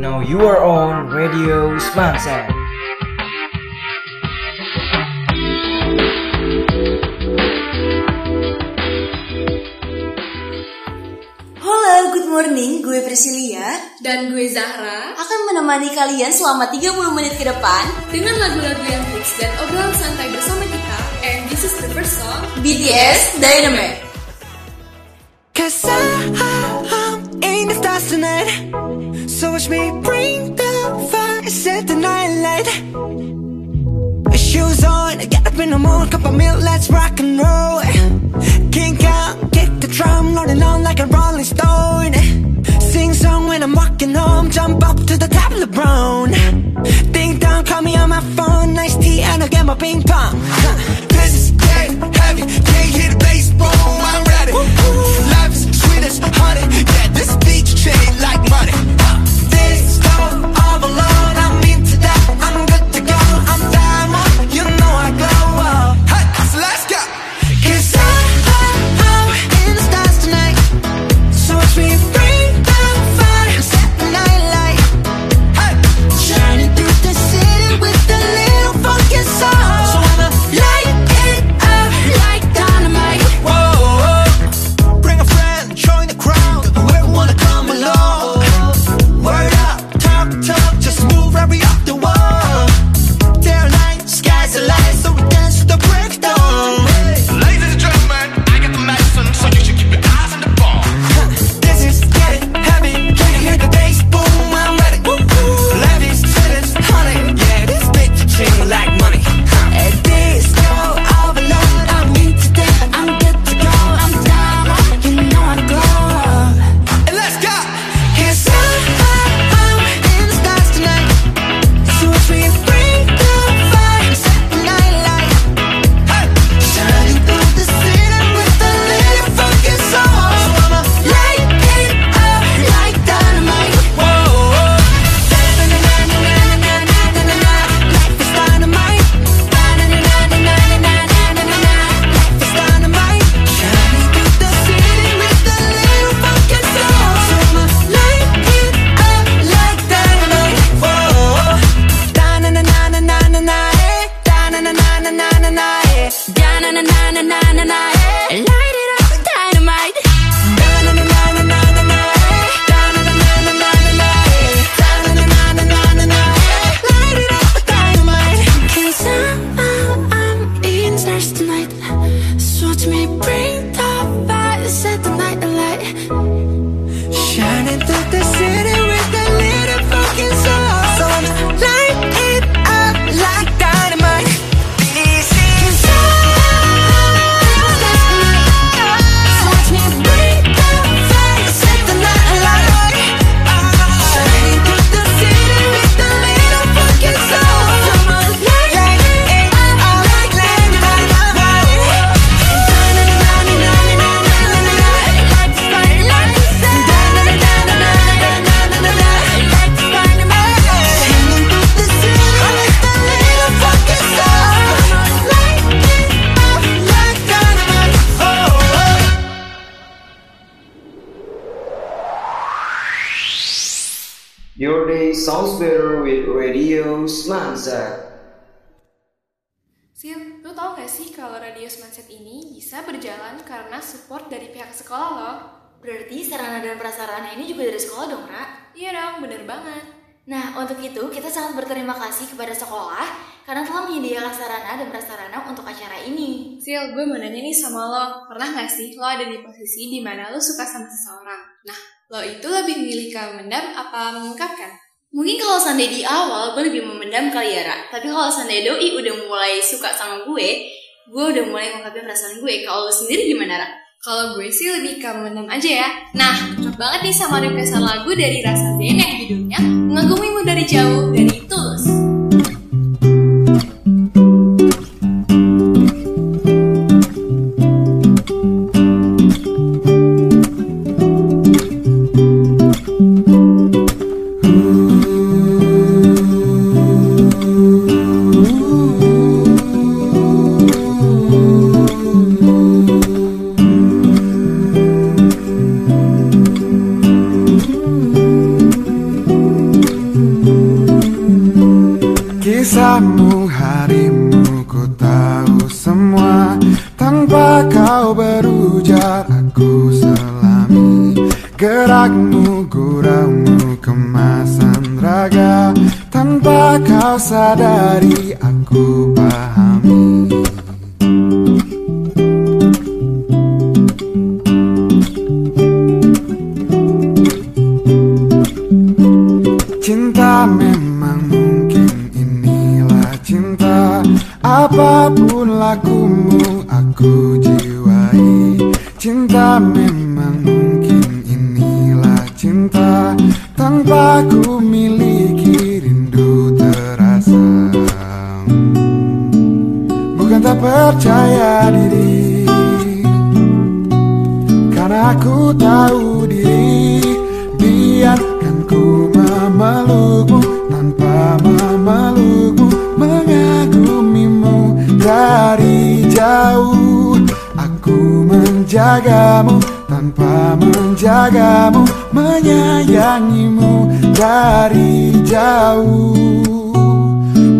Now you are on Radio Semansa. Halo, good morning. Gue Priscilia Dan gue Zahra akan menemani kalian selama 30 menit ke depan. dengan lagu-lagu yang hits dan obrolan santai bersama kita. And this is the first song. BTS Dynamite. Cause I, Watch me bring the fire, set the night light. Shoes on, get up in the morning, cup of milk, let's rock and roll. Kink out, kick the drum, rolling on like a rolling stone. Sing song when I'm walking home, jump up to the top of the brown Ding dong, call me on my phone, nice tea and I'll get my ping pong. Huh. Sounds better with Radio Semansa. Sil, lu tau gak sih kalau Radio Mindset ini bisa berjalan karena support dari pihak sekolah loh? Berarti sarana dan prasarana ini juga dari sekolah dong, Ra? Iya dong, bener banget. Nah, untuk itu kita sangat berterima kasih kepada sekolah karena telah menyediakan sarana dan prasarana untuk acara ini. Sil, gue mau nanya nih sama lo, pernah gak sih lo ada di posisi di mana lo suka sama seseorang? Nah, lo itu lebih milih ke mendam apa mengungkapkan? Mungkin kalau seandainya di awal gue lebih memendam kali ya, Ra. Tapi kalau seandainya Doi udah mulai suka sama gue, gue udah mulai mengungkapkan perasaan gue. Kalau lo sendiri gimana, Ra? Kalau gue sih lebih ke mendam aja ya. Nah, cocok banget nih sama requestan lagu dari Rasa Band yang judulnya Mengagumimu dari Jauh dari Cinta memang mungkin inilah cinta. Apa pun lakumu aku jiwai. Cinta memang mungkin inilah cinta. Tanpa ku miliki rindu terasa. Bukan tak percaya diri. Karena aku tahu jauh. Aku menjagamu tanpa menjagamu Menyayangimu dari jauh.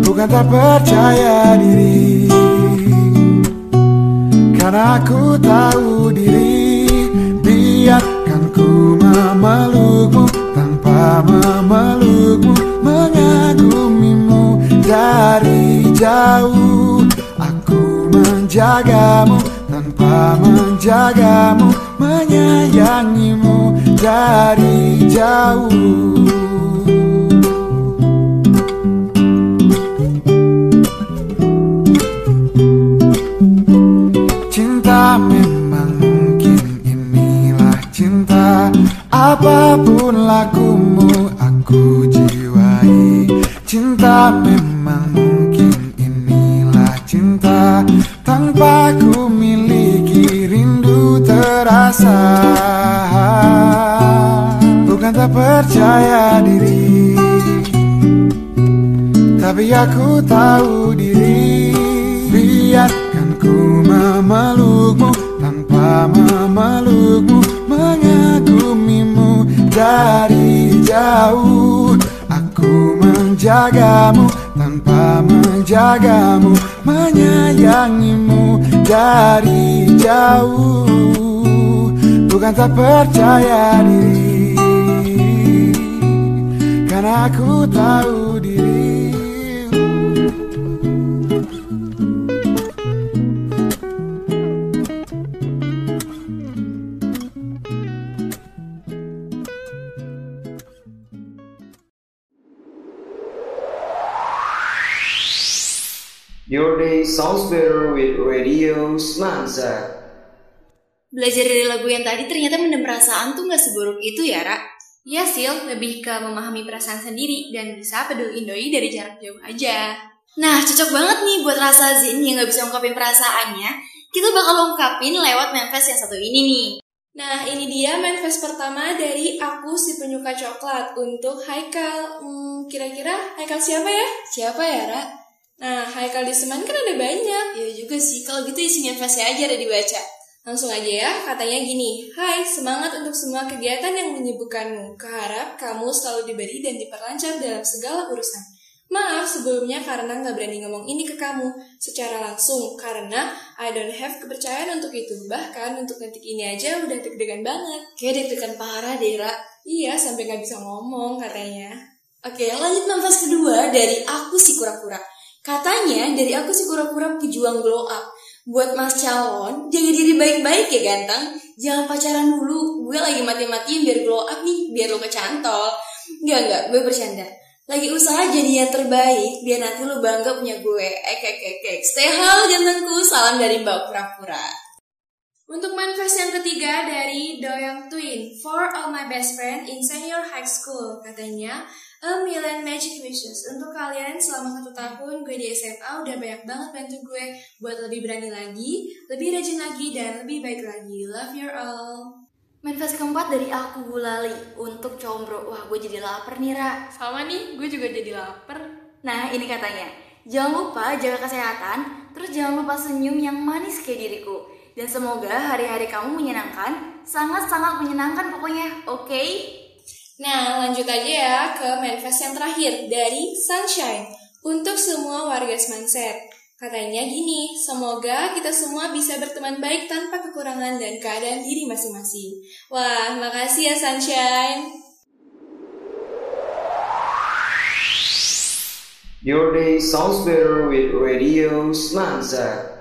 Bukan tak percaya diri. Karena aku tahu diri Biarkan ku memelukmu Tanpa memelukmu Mengagumimu dari jauh menjagamu Tanpa menjagamu Menyayangimu dari jauh. Cinta memang mungkin inilah cinta. Apa pun lakumu aku jiwai. Cinta percaya diri. Tapi aku tahu diri. Biarkan ku memelukmu Tanpa memelukmu Mengagumimu dari jauh. Aku menjagamu Tanpa menjagamu Menyayangimu dari jauh. Bukan tak percaya diri Karena aku tahu diri Your day sounds better with Radio Semansa. Belajar dari lagu yang tadi ternyata mendem perasaan tuh gak seburuk itu ya, Ra. Iya Sil, lebih ke memahami perasaan sendiri dan bisa peduliin doi dari jarak jauh aja. Nah, cocok banget nih buat rasa Zin yang gak bisa ungkapin perasaannya. Kita bakal ungkapin lewat manifest yang satu ini nih. Nah, ini dia manifest pertama dari aku si penyuka coklat untuk Haikal. Hmm, kira-kira Haikal siapa ya? Siapa ya, Ra? Nah, Haikal di Seman kan ada banyak. Ya juga sih, kalau gitu isi manifestnya aja ada dibaca. Langsung aja ya, katanya gini. Hai, semangat untuk semua kegiatan yang menyibukkanmu. Keharap kamu selalu diberi dan diperlancar dalam segala urusan. Maaf sebelumnya karena nggak berani ngomong ini ke kamu secara langsung karena I don't have kepercayaan untuk itu. Bahkan untuk ngetik ini aja udah deg-degan banget. Kayak deg-degan parah deh, Ra. Iya, sampai nggak bisa ngomong katanya. Oke, lanjut manifest kedua dari aku si kura-kura. Katanya dari aku si kura-kura pejuang glow up. Buat mas calon, jaga diri baik-baik ya ganteng. Jangan pacaran dulu. Gue lagi mati-matiin biar glow up nih, biar lo kecantol. Enggak, enggak, gue bercanda. Lagi usaha jadi yang terbaik, biar nanti lo bangga punya gue. Ek, ek, ek, ek. Stay hal gantengku, salam dari mbak kura-kura. Untuk manifest yang ketiga dari Doyang Twin, for all my best friend in senior high school, katanya, a million magic wishes. Untuk kalian selama satu tahun gue di SMA udah banyak banget bantu gue buat lebih berani lagi, lebih rajin lagi, dan lebih baik lagi. Love you all. Manifest keempat dari aku Gulali untuk combro. Wah, gue jadi lapar nih, Ra. Sama nih, gue juga jadi lapar. Nah, ini katanya. Jangan lupa jaga kesehatan, terus jangan lupa senyum yang manis kayak diriku. Dan semoga hari-hari kamu menyenangkan, sangat-sangat menyenangkan pokoknya, oke? Nah, lanjut aja ya ke manifest yang terakhir dari Sunshine untuk semua warga Semanset. Katanya gini, semoga kita semua bisa berteman baik tanpa kekurangan dan keadaan diri masing-masing. Wah, makasih ya Sunshine. Your day sounds better with Radio Semansa.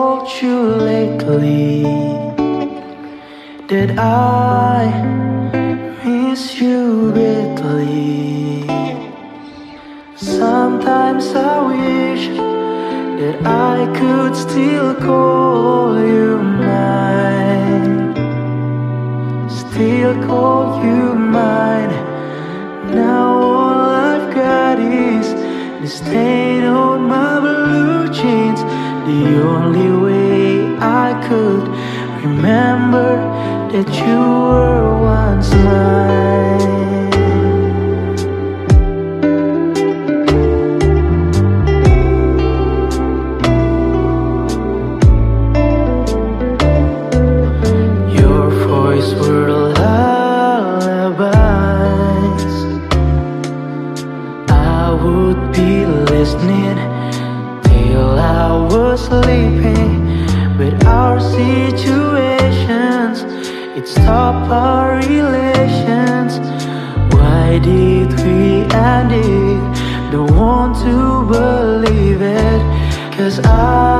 Told you lately that I miss you badly. Sometimes I wish that I could still call you mine, still call you mine. Now all I've got is the stain The only way I could remember that you were once mine. Listening I was sleeping. But our situations, it stopped our relations. Why did we end it? Don't want to believe it. Cause I'm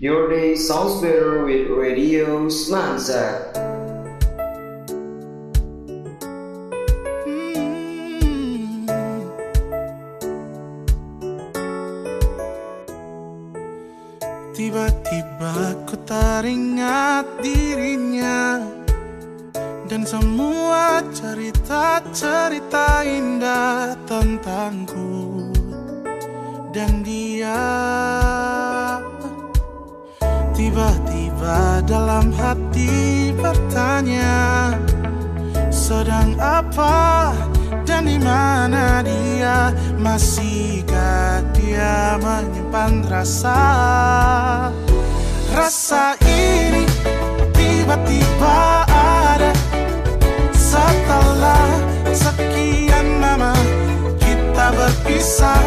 Your day sounds better with Radio Semansa. Uh. Masihkah dia menyimpan rasa? Rasa ini tiba-tiba ada. Setelah sekian lama kita berpisah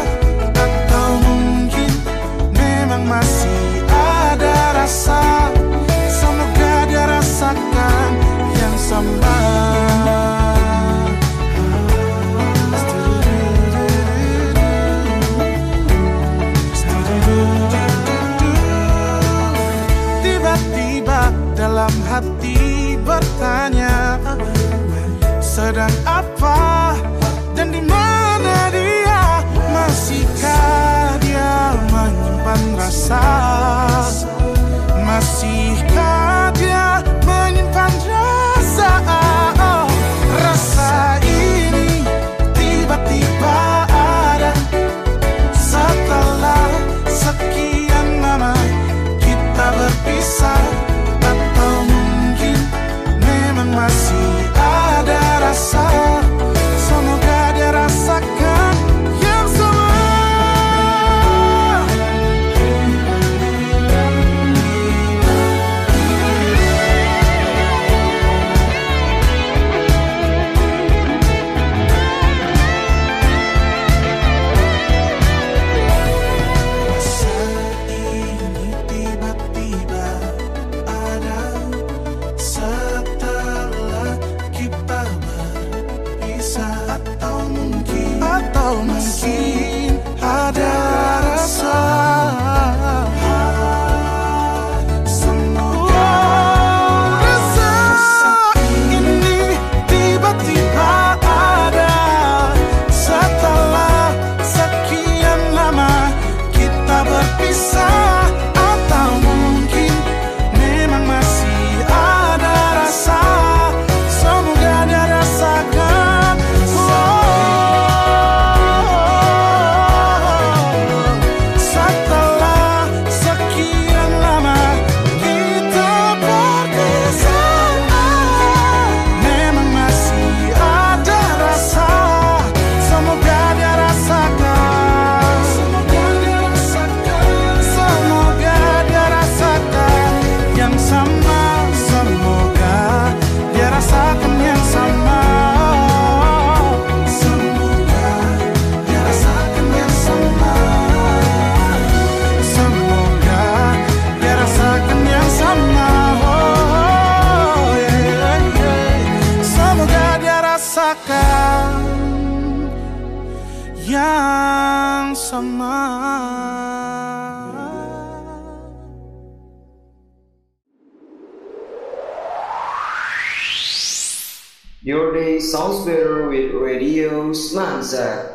rasa. Masihkah menyimpan rasa. Rasa ini tiba-tiba ada. Setelah sekian lama kita berpisah Your day sounds better with Radio Smanza.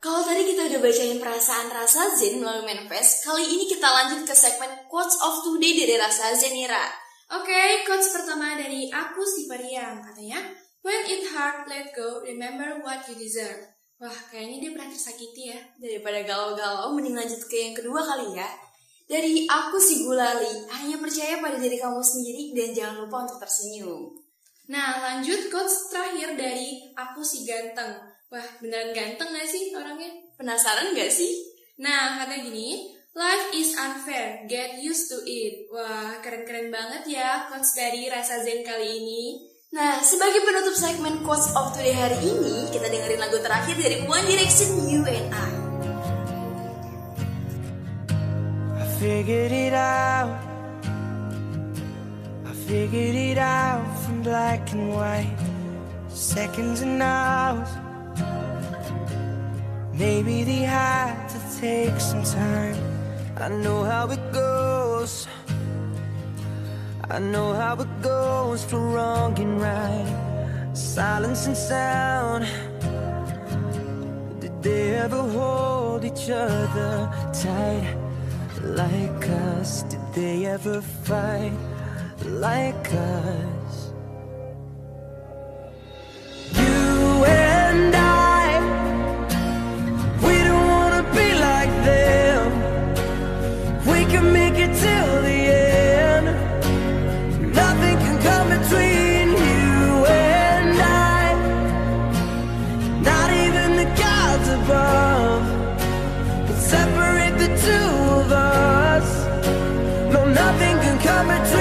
Kalau tadi kita udah bacain perasaan rasa zen melalui manifest, kali ini kita lanjut ke segmen quotes of today dari rasa zen Ira. Oke, quotes pertama dari aku si Pariam katanya, When it hard, let go, remember what you deserve. Wah, kayaknya dia pernah tersakiti ya. Daripada galau-galau, mending lanjut ke yang kedua kali ya. Dari aku si Gulali, hanya percaya pada diri kamu sendiri dan jangan lupa untuk tersenyum. Nah, lanjut quotes terakhir dari aku si ganteng. Wah, beneran ganteng gak sih orangnya? Penasaran gak sih? Nah, katanya gini, Life is unfair, get used to it. Wah, keren-keren banget ya quotes dari Rasa Zen kali ini. Nah, sebagai penutup segmen Quotes of Today hari ini, kita dengerin lagu terakhir dari One Direction You and I. I figured it out. Figured it out from black and white. Seconds and hours. Maybe they had to take some time. I know how it goes. I know how it goes for wrong and right. Silence and sound. Did they ever hold each other tight like us? Did they ever fight like us? You and I, we don't wanna be like them. We can make it till the end. Nothing can come between you and I. Not even the gods above can separate the two of us. No, nothing can come between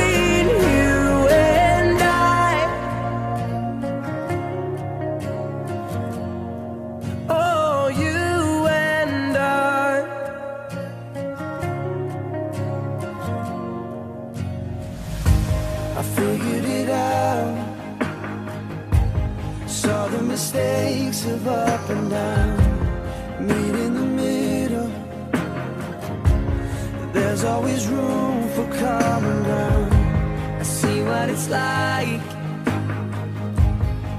always room for common ground. I see what it's like.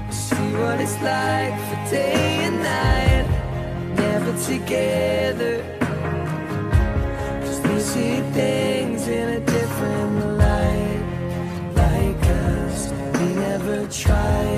I see what it's like for day and night, never together. Cause we see things in a different light. Like us, we never tried.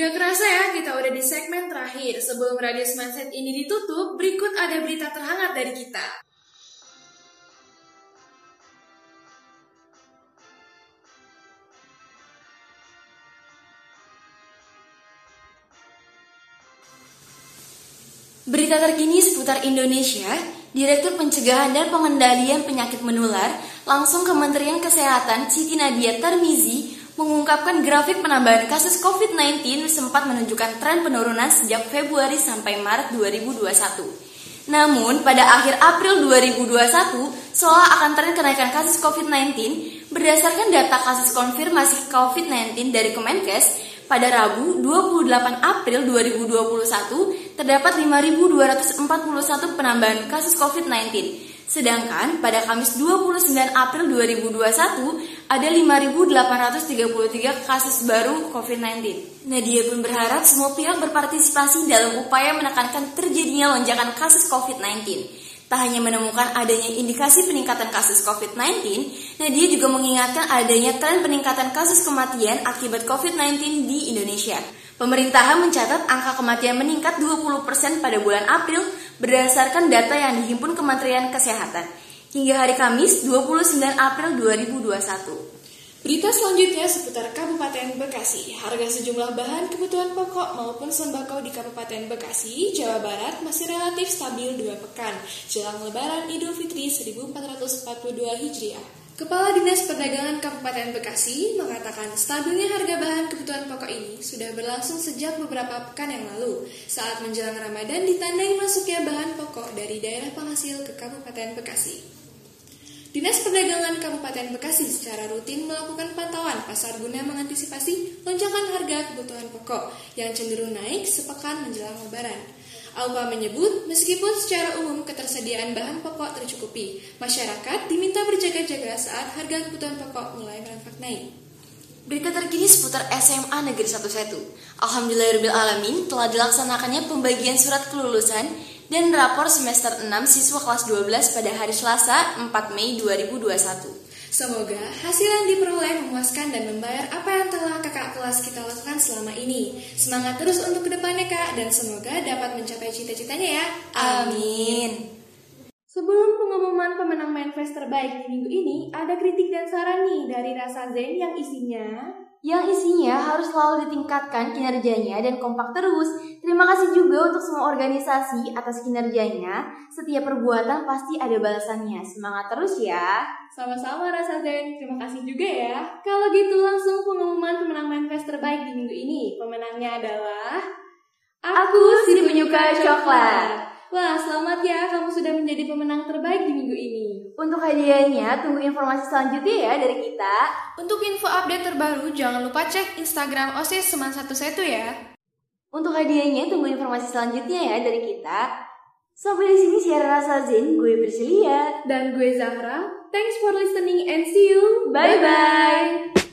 Gak kerasa ya, kita udah di segmen terakhir. Sebelum Radius Mindset ini ditutup, berikut ada berita terhangat dari kita. Berita terkini seputar Indonesia, Direktur Pencegahan dan Pengendalian Penyakit Menular, langsung Kementerian Kesehatan Siti Nadia Tarmizi mengungkapkan grafik penambahan kasus COVID-19 sempat menunjukkan tren penurunan sejak Februari sampai Maret 2021. Namun, pada akhir April 2021, seolah akan tren kenaikan kasus COVID-19 berdasarkan data kasus konfirmasi COVID-19 dari Kemenkes pada Rabu 28 April 2021 terdapat 5.241 penambahan kasus COVID-19. Sedangkan pada Kamis 29 April 2021 ada 5.833 kasus baru COVID-19. Nadia pun berharap semua pihak berpartisipasi dalam upaya menekankan terjadinya lonjakan kasus COVID-19. Tak hanya menemukan adanya indikasi peningkatan kasus COVID-19, Nadia juga mengingatkan adanya tren peningkatan kasus kematian akibat COVID-19 di Indonesia. Pemerintahan mencatat angka kematian meningkat 20% pada bulan April berdasarkan data yang dihimpun Kementerian Kesehatan hingga hari Kamis 29 April 2021. Berita selanjutnya seputar Kabupaten Bekasi. Harga sejumlah bahan kebutuhan pokok maupun sembako di Kabupaten Bekasi, Jawa Barat masih relatif stabil dua pekan jelang Lebaran Idul Fitri 1442 Hijriah. Kepala Dinas Perdagangan Kabupaten Bekasi mengatakan stabilnya harga bahan kebutuhan pokok ini sudah berlangsung sejak beberapa pekan yang lalu saat menjelang Ramadan ditandai masuknya bahan pokok dari daerah penghasil ke Kabupaten Bekasi. Dinas Perdagangan Kabupaten Bekasi secara rutin melakukan pantauan pasar guna mengantisipasi lonjakan harga kebutuhan pokok yang cenderung naik sepekan menjelang Lebaran. Alpa menyebut, meskipun secara umum ketersediaan bahan pokok tercukupi, masyarakat diminta berjaga-jaga saat harga kebutuhan pokok mulai merangkak naik. Berita terkini seputar SMA Negeri 11. Alhamdulillahirrahmanirrahim telah dilaksanakannya pembagian surat kelulusan dan rapor semester 6 siswa kelas 12 pada hari Selasa 4 Mei 2021. Semoga hasil yang diperoleh memuaskan dan membayar apa yang telah kakak kelas kita lakukan selama ini. Semangat terus untuk ke depannya kak, dan semoga dapat mencapai cita-citanya ya. Amin. Sebelum pengumuman pemenang Manfest terbaik di minggu ini, ada kritik dan saran nih dari Rasa Zen yang isinya Yang isinya harus selalu ditingkatkan kinerjanya dan kompak terus. Terima kasih juga untuk semua organisasi atas kinerjanya. Setiap perbuatan pasti ada balasannya. Semangat terus ya. Sama-sama Rasa Zen, terima kasih juga ya. Kalau gitu langsung pengumuman pemenang Manfest terbaik di minggu ini. Pemenangnya adalah... Aku si penyuka coklat. Wah, selamat ya kamu sudah menjadi pemenang terbaik di minggu ini. Untuk hadiahnya, tunggu informasi selanjutnya ya dari kita. Untuk info update terbaru, jangan lupa cek Instagram OSIS Seman 11 ya. Untuk hadiahnya, tunggu informasi selanjutnya ya dari kita. Sampai di sini siaran rasa Zen, gue Priscilia. Dan gue Zahra, thanks for listening and see you. Bye-bye.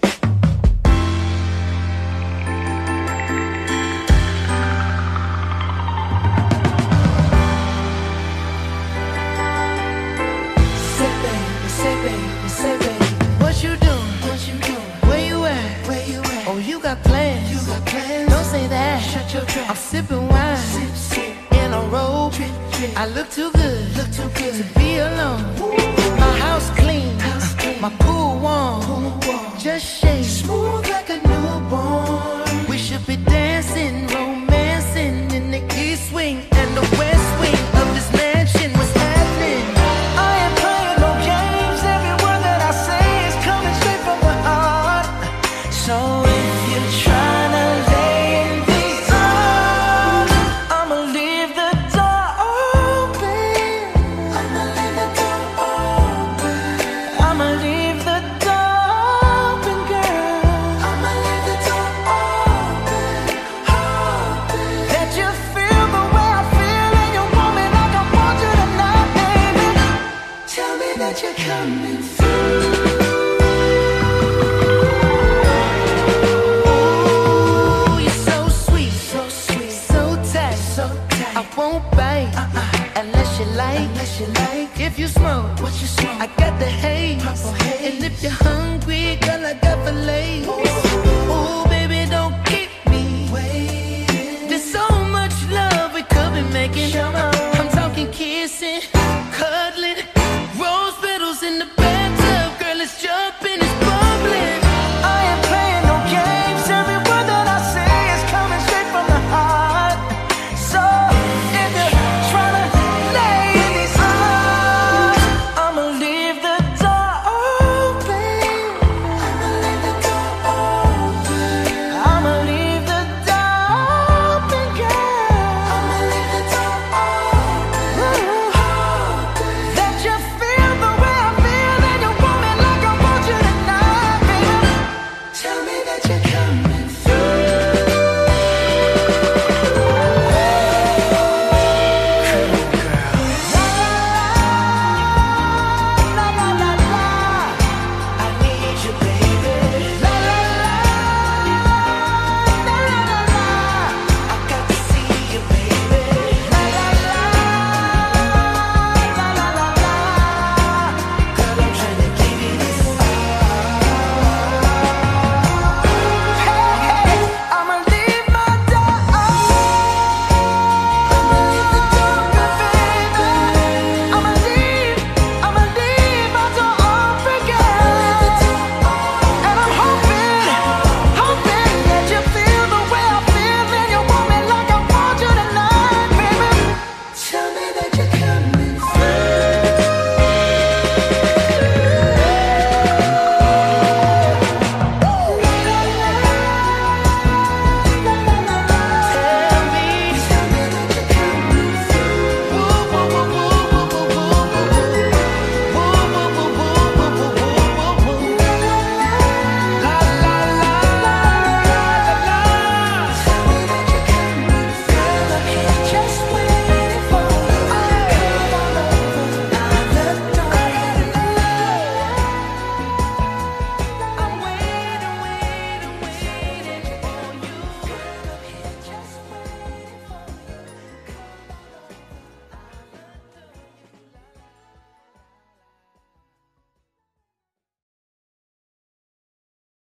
Plans? You got plans? Don't say that. Shut your trap. I'm sipping wine, sip, sip. in a robe. Drip, drip. I look too good, look too good to be alone. My house clean, house clean. my pool warm. Pool warm. Just shake smooth like a newborn.